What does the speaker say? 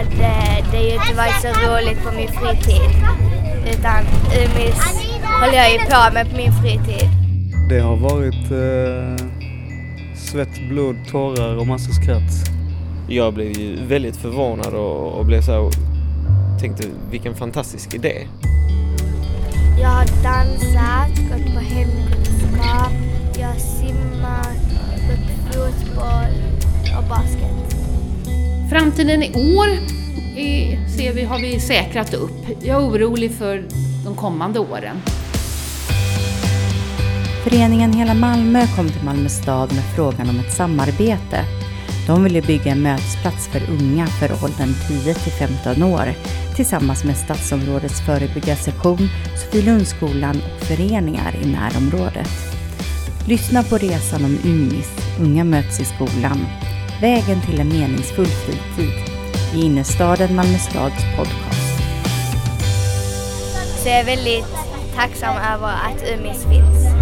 hade det ju inte varit så roligt på min fritid. Utan Umis håller jag ju på med på min fritid. Det har varit eh, svett, blod, tårar och massa skratt. Jag blev ju väldigt förvånad och, och blev så här, tänkte vilken fantastisk idé. Jag har dansat, Framtiden i år är, ser vi, har vi säkrat upp. Jag är orolig för de kommande åren. Föreningen Hela Malmö kom till Malmö stad med frågan om ett samarbete. De ville bygga en mötesplats för unga för åldern 10 till 15 år tillsammans med stadsområdets förebyggarsektion, Sofielundsskolan och föreningar i närområdet. Lyssna på resan om Unis, Unga möts i skolan, Vägen till en meningsfull fritid i innerstaden Malmö stads podcast. Så jag är väldigt tacksam över att Umis finns.